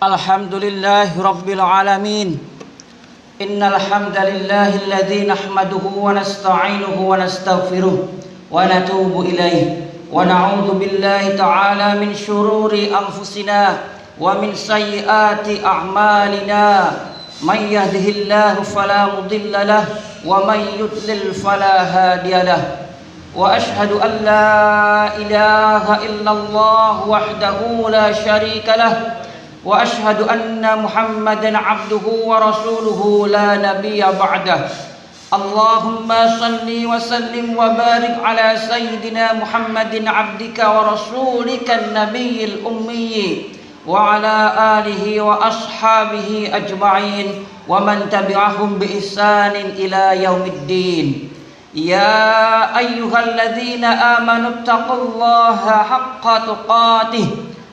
الحمد لله رب العالمين. إن الحمد لله الذي نحمده ونستعينه ونستغفره ونتوب إليه. ونعوذ بالله تعالى من شرور أنفسنا ومن سيئات أعمالنا. من يهده الله فلا مضل له ومن يضلل فلا هادي له. وأشهد أن لا إله إلا الله وحده لا شريك له. وأشهد أن محمدا عبده ورسوله لا نبي بعده. اللهم صل وسلم وبارك على سيدنا محمد عبدك ورسولك النبي الأمي وعلى آله وأصحابه أجمعين ومن تبعهم بإحسان إلى يوم الدين. يا أيها الذين آمنوا اتقوا الله حق تقاته.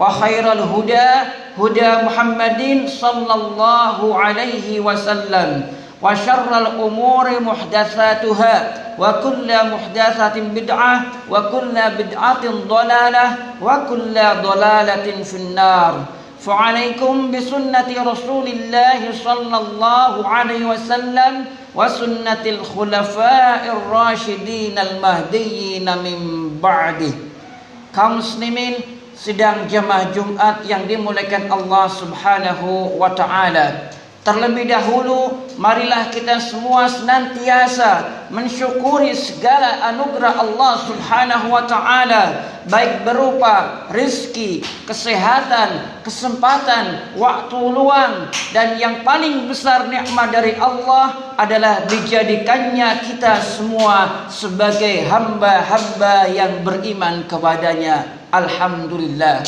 وخير الهدى هدى محمد صلى الله عليه وسلم وشر الأمور محدثاتها وكل محدثة بدعة وكل بدعة ضلالة وكل ضلالة في النار فعليكم بسنة رسول الله صلى الله عليه وسلم وسنة الخلفاء الراشدين المهديين من بعده muslimin sidang jamaah Jumat yang dimuliakan Allah Subhanahu wa taala. Terlebih dahulu marilah kita semua senantiasa mensyukuri segala anugerah Allah Subhanahu wa taala baik berupa rizki, kesehatan, kesempatan, waktu luang dan yang paling besar nikmat dari Allah adalah dijadikannya kita semua sebagai hamba-hamba yang beriman kepadanya. Alhamdulillah.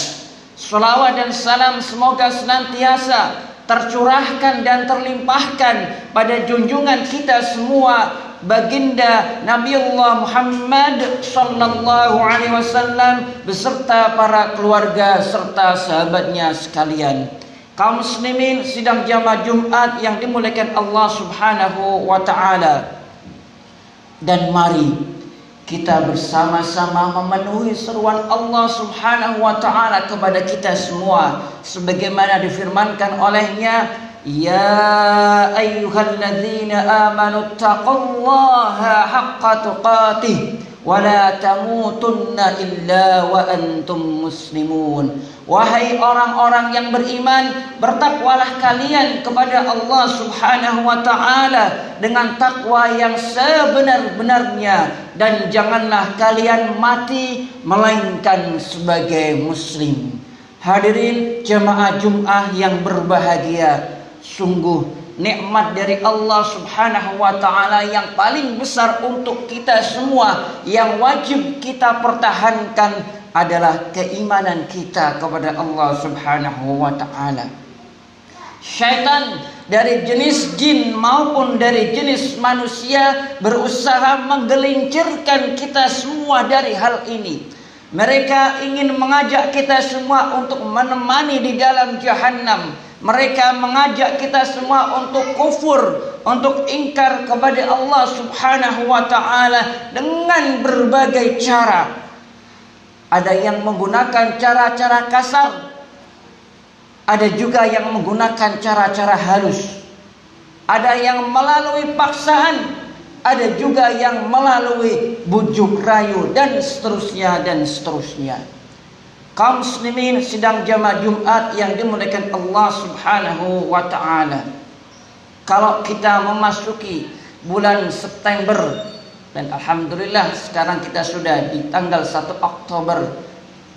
Salawat dan salam semoga senantiasa tercurahkan dan terlimpahkan pada junjungan kita semua baginda Nabiullah Muhammad sallallahu alaihi wasallam beserta para keluarga serta sahabatnya sekalian. Kaum muslimin sidang jamaah Jumat yang dimuliakan Allah Subhanahu wa taala. Dan mari kita bersama-sama memenuhi seruan Allah Subhanahu wa taala kepada kita semua. Sebagaimana difirmankan olehnya ya ayyuhalladzina amanu taqullaha haqqa tuqatih wa la tamutunna illa wa antum muslimun Wahai orang-orang yang beriman, bertakwalah kalian kepada Allah Subhanahu wa taala dengan takwa yang sebenar-benarnya dan janganlah kalian mati melainkan sebagai muslim. Hadirin jemaah Jumat yang berbahagia, sungguh nikmat dari Allah Subhanahu wa taala yang paling besar untuk kita semua yang wajib kita pertahankan adalah keimanan kita kepada Allah Subhanahu wa taala. Syaitan dari jenis jin maupun dari jenis manusia berusaha menggelincirkan kita semua dari hal ini. Mereka ingin mengajak kita semua untuk menemani di dalam jahanam. Mereka mengajak kita semua untuk kufur, untuk ingkar kepada Allah Subhanahu wa taala dengan berbagai cara. Ada yang menggunakan cara-cara kasar. Ada juga yang menggunakan cara-cara halus. Ada yang melalui paksaan. Ada juga yang melalui bujuk rayu dan seterusnya dan seterusnya. Kaum muslimin sidang jamaah Jumat yang dimuliakan Allah Subhanahu wa taala. Kalau kita memasuki bulan September Dan Alhamdulillah sekarang kita sudah di tanggal 1 Oktober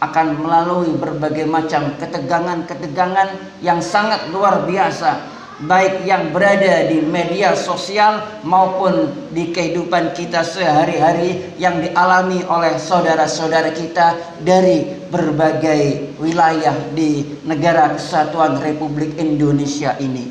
akan melalui berbagai macam ketegangan-ketegangan yang sangat luar biasa baik yang berada di media sosial maupun di kehidupan kita sehari-hari yang dialami oleh saudara-saudara kita dari berbagai wilayah di negara kesatuan Republik Indonesia ini.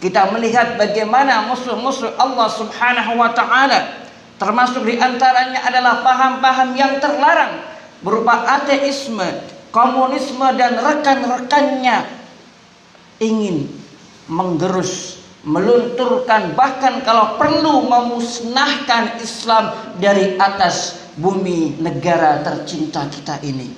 Kita melihat bagaimana musuh-musuh Allah Subhanahu wa taala termasuk di antaranya adalah paham-paham yang terlarang berupa ateisme, komunisme dan rekan-rekannya ingin menggerus, melunturkan bahkan kalau perlu memusnahkan Islam dari atas bumi negara tercinta kita ini.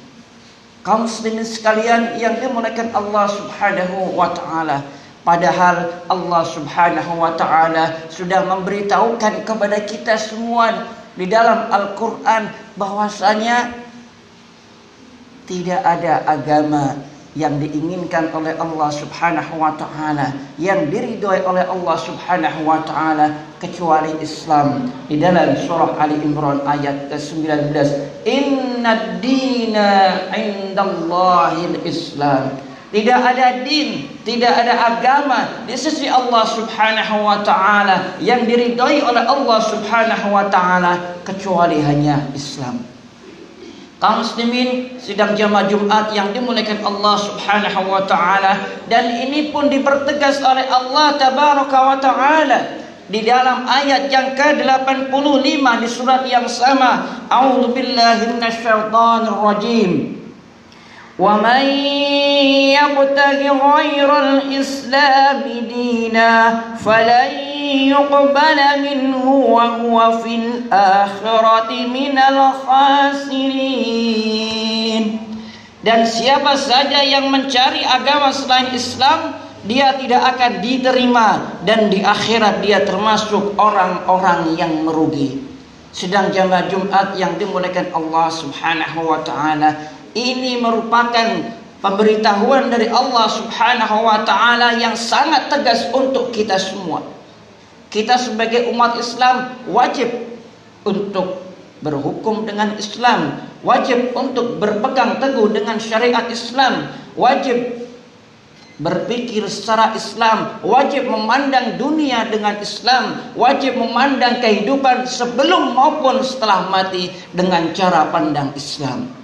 Kaum muslimin sekalian yang dimuliakan Allah Subhanahu wa taala, padahal Allah Subhanahu wa taala sudah memberitahukan kepada kita semua di dalam Al-Qur'an bahwasanya tidak ada agama yang diinginkan oleh Allah Subhanahu wa taala, yang diridhoi oleh Allah Subhanahu wa taala kecuali Islam. Di dalam surah Ali Imran ayat ke-19, "Inna dina 'indallahil Islam." Tidak ada din, tidak ada agama di sisi Allah Subhanahu wa taala yang diridhoi oleh Allah Subhanahu wa taala kecuali hanya Islam Kaum muslimin sidang jamaah Jumat yang dimuliakan Allah Subhanahu wa taala dan ini pun dipertegas oleh Allah Tabaraka wa taala di dalam ayat yang ke-85 di surat yang sama. A'udzubillahi minasyaitonir rajim. Wa man yabtaghi al-Islam dina falan يقبل منه وهو في الآخرة من الخاسرين dan siapa saja yang mencari agama selain Islam dia tidak akan diterima dan di akhirat dia termasuk orang-orang yang merugi sedang jamaah Jumat yang dimuliakan Allah Subhanahu wa taala ini merupakan pemberitahuan dari Allah Subhanahu wa taala yang sangat tegas untuk kita semua. Kita sebagai umat Islam wajib untuk berhukum dengan Islam, wajib untuk berpegang teguh dengan syariat Islam, wajib berpikir secara Islam, wajib memandang dunia dengan Islam, wajib memandang kehidupan sebelum maupun setelah mati dengan cara pandang Islam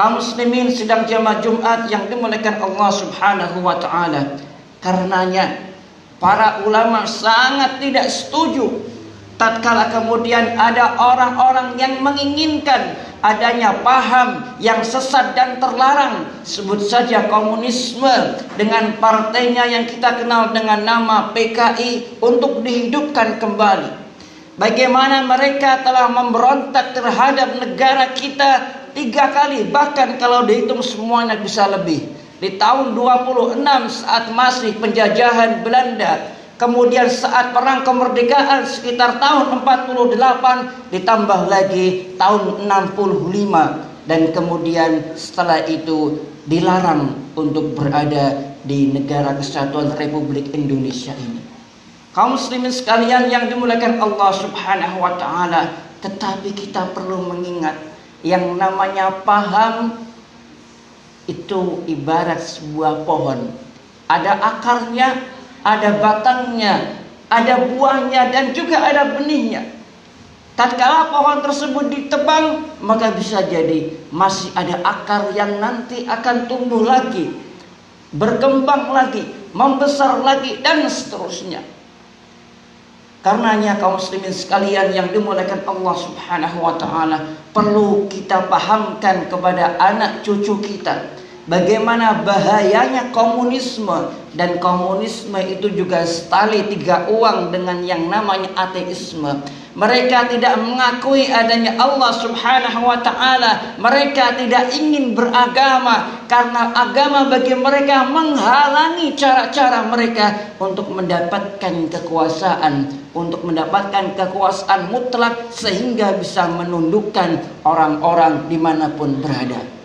kaum muslimin sedang jamaah Jumat yang dimuliakan Allah Subhanahu wa taala. Karenanya para ulama sangat tidak setuju tatkala kemudian ada orang-orang yang menginginkan adanya paham yang sesat dan terlarang. Sebut saja komunisme dengan partainya yang kita kenal dengan nama PKI untuk dihidupkan kembali. Bagaimana mereka telah memberontak terhadap negara kita tiga kali bahkan kalau dihitung semuanya bisa lebih di tahun 26 saat masih penjajahan Belanda kemudian saat perang kemerdekaan sekitar tahun 48 ditambah lagi tahun 65 dan kemudian setelah itu dilarang untuk berada di negara kesatuan Republik Indonesia ini. Kaum muslimin sekalian yang dimuliakan Allah Subhanahu wa taala tetapi kita perlu mengingat yang namanya paham itu ibarat sebuah pohon. Ada akarnya, ada batangnya, ada buahnya dan juga ada benihnya. Tatkala pohon tersebut ditebang, maka bisa jadi masih ada akar yang nanti akan tumbuh lagi, berkembang lagi, membesar lagi dan seterusnya. Karenanya kaum muslimin sekalian yang dimuliakan Allah Subhanahu wa taala, perlu kita pahamkan kepada anak cucu kita bagaimana bahayanya komunisme dan komunisme itu juga setali tiga uang dengan yang namanya ateisme. Mereka tidak mengakui adanya Allah Subhanahu wa taala. Mereka tidak ingin beragama karena agama bagi mereka menghalangi cara-cara mereka untuk mendapatkan kekuasaan, untuk mendapatkan kekuasaan mutlak sehingga bisa menundukkan orang-orang di mana pun berada.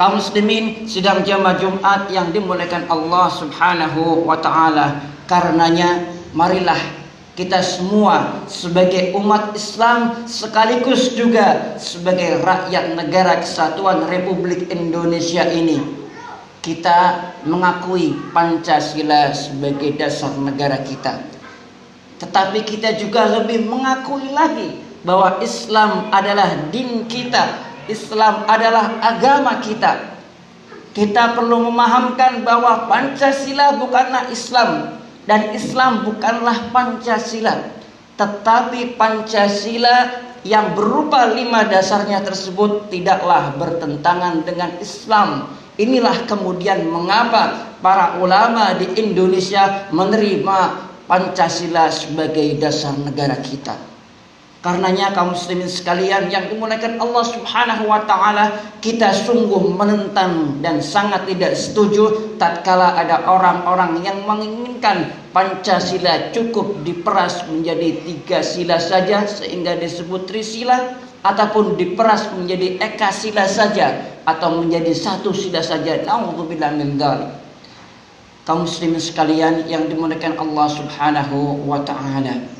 Kaum muslimin sedang jamaah Jumat yang dimuliakan Allah Subhanahu wa taala. Karenanya marilah kita semua sebagai umat Islam sekaligus juga sebagai rakyat negara kesatuan Republik Indonesia ini. Kita mengakui Pancasila sebagai dasar negara kita. Tetapi kita juga lebih mengakui lagi bahwa Islam adalah din kita Islam adalah agama kita. Kita perlu memahamkan bahwa Pancasila bukanlah Islam dan Islam bukanlah Pancasila. Tetapi Pancasila yang berupa lima dasarnya tersebut tidaklah bertentangan dengan Islam. Inilah kemudian mengapa para ulama di Indonesia menerima Pancasila sebagai dasar negara kita Karenanya kaum muslimin sekalian yang dimuliakan Allah Subhanahu wa taala, kita sungguh menentang dan sangat tidak setuju tatkala ada orang-orang yang menginginkan Pancasila cukup diperas menjadi tiga sila saja sehingga disebut trisila ataupun diperas menjadi eka sila saja atau menjadi satu sila saja. Nauzubillah min dzalik. Kaum muslimin sekalian yang dimuliakan Allah Subhanahu wa taala.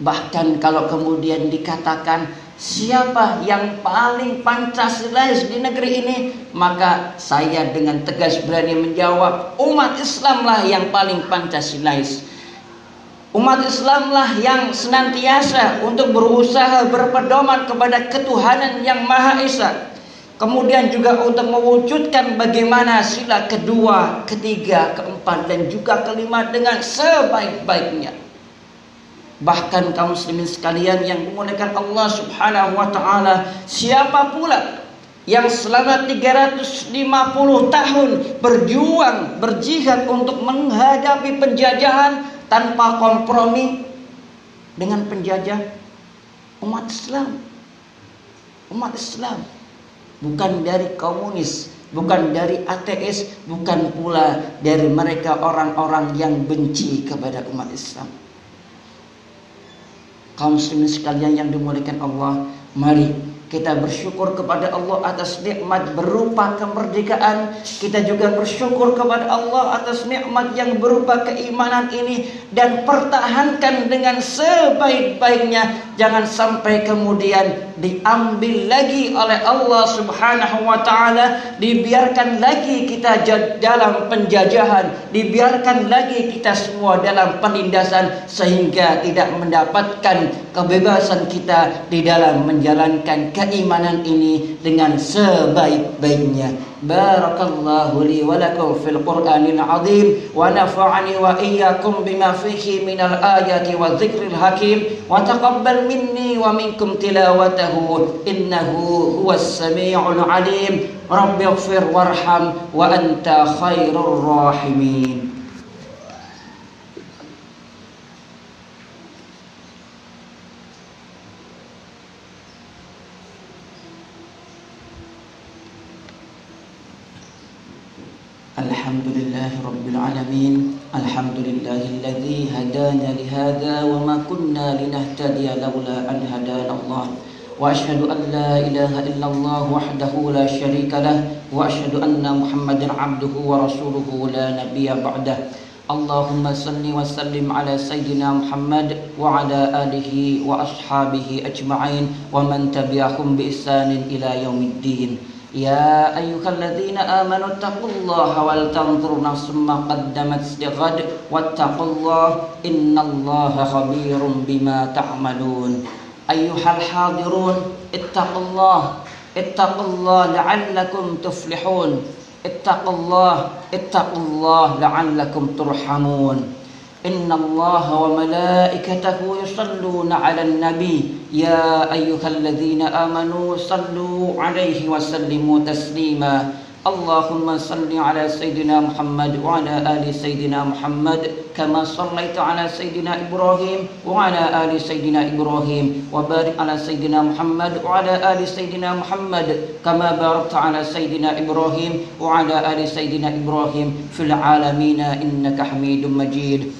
Bahkan kalau kemudian dikatakan siapa yang paling Pancasilais di negeri ini, maka saya dengan tegas berani menjawab, umat Islamlah yang paling Pancasilais. Umat Islamlah yang senantiasa untuk berusaha berpedoman kepada ketuhanan yang Maha Esa. Kemudian juga untuk mewujudkan bagaimana sila kedua, ketiga, keempat, dan juga kelima dengan sebaik-baiknya. Bahkan kaum muslimin sekalian yang dimuliakan Allah Subhanahu wa taala, siapa pula yang selama 350 tahun berjuang, berjihad untuk menghadapi penjajahan tanpa kompromi dengan penjajah umat Islam. Umat Islam bukan dari komunis, bukan dari ateis, bukan pula dari mereka orang-orang yang benci kepada umat Islam kaum muslimin sekalian yang dimuliakan Allah, mari kita bersyukur kepada Allah atas nikmat berupa kemerdekaan. Kita juga bersyukur kepada Allah atas nikmat yang berupa keimanan ini dan pertahankan dengan sebaik-baiknya. Jangan sampai kemudian diambil lagi oleh Allah Subhanahu wa taala, dibiarkan lagi kita dalam penjajahan, dibiarkan lagi kita semua dalam penindasan sehingga tidak mendapatkan kebebasan kita di dalam menjalankan keimanan ini dengan sebaik-baiknya. Barakallahu li wa lakum fil Qur'anil azim wa nafa'ani wa iyyakum bima fihi minal ayati wa dzikril hakim wa taqabbal minni wa minkum tilawatahu innahu huwas samiul alim. Rabbi ighfir warham wa anta khairur rahimin. الحمد لله رب العالمين الحمد لله الذي هدانا لهذا وما كنا لنهتدي لولا أن هدانا الله. وأشهد أن لا إله إلا الله وحده لا شريك له وأشهد أن محمدا عبده ورسوله لا نبي بعده. اللهم صل وسلم على سيدنا محمد وعلى آله وأصحابه أجمعين ومن تبعهم بإحسان إلى يوم الدين. يا أيها الذين آمنوا اتقوا الله ولتنظر نفس ما قدمت لغد واتقوا الله إن الله خبير بما تعملون. أيها الحاضرون اتقوا الله اتقوا الله لعلكم تفلحون. اتقوا الله اتقوا الله لعلكم ترحمون. إن الله وملائكته يصلون على النبي. يا أيها الذين آمنوا صلوا عليه وسلموا تسليما. اللهم صل على سيدنا محمد وعلى آل سيدنا محمد كما صليت على سيدنا إبراهيم وعلى آل سيدنا إبراهيم وبارك على سيدنا محمد وعلى آل سيدنا محمد كما باركت على سيدنا إبراهيم وعلى آل سيدنا إبراهيم في العالمين إنك حميد مجيد.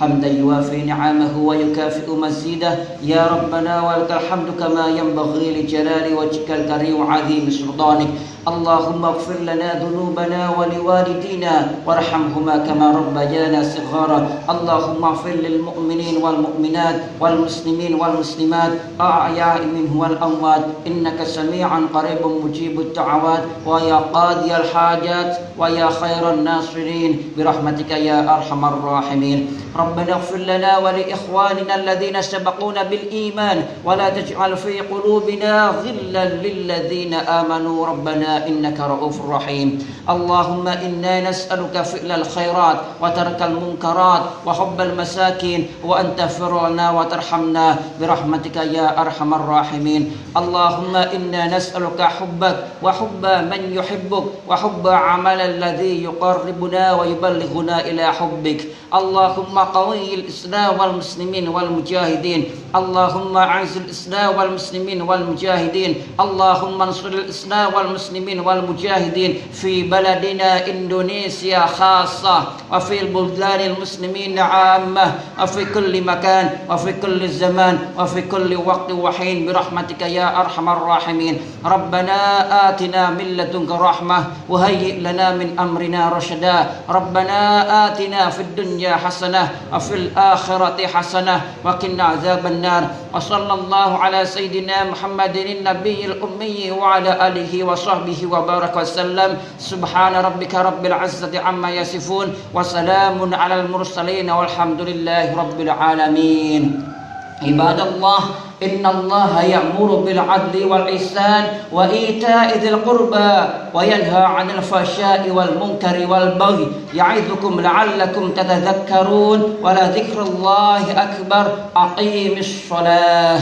حمدا يوافي نعمه ويكافئ مزيده. يا ربنا ولك الحمد كما ينبغي لجلال وجهك الكريم وعظيم سلطانك. اللهم اغفر لنا ذنوبنا ولوالدينا وارحمهما كما ربيانا صغارا. اللهم اغفر للمؤمنين والمؤمنات والمسلمين والمسلمات أحياء منه والأموات. إنك سميع قريب مجيب الدعوات. ويا قاضي الحاجات. ويا خير الناصرين. برحمتك يا أرحم الراحمين. ربنا اغفر لنا ولإخواننا الذين سبقونا بالإيمان ولا تجعل في قلوبنا غلا للذين آمنوا ربنا إنك رؤوف رحيم. اللهم إنا نسألك فعل الخيرات وترك المنكرات وحب المساكين وأن تغفر لنا وترحمنا برحمتك يا أرحم الراحمين. اللهم إنا نسألك حبك وحب من يحبك وحب عمل الذي يقربنا ويبلغنا إلى حبك. اللهم قوي الإسلام والمسلمين والمجاهدين. اللهم أعز الإسلام والمسلمين والمجاهدين. اللهم انصر الإسلام والمسلمين والمجاهدين في بلدنا إندونيسيا خاصة وفي البلدان المسلمين عامة وفي كل مكان وفي كل زمان وفي كل وقت وحين برحمتك يا أرحم الراحمين. ربنا آتنا من لدنك رحمة وهيئ لنا من أمرنا رشدا. ربنا آتنا في الدنيا حسنة وفي الآخرة حسنة وقنا عذاب النار وصلى الله على سيدنا محمد النبي الأمي وعلى آله وصحبه وبارك وسلم. سبحان ربك رب العزة عما يصفون وسلام على المرسلين والحمد لله رب العالمين. عباد الله إن الله يأمر بالعدل والإحسان وإيتاء ذي القربى وينهى عن الفحشاء والمنكر والبغي يعظكم لعلكم تتذكرون ولذكر الله أكبر أقيم الصلاة.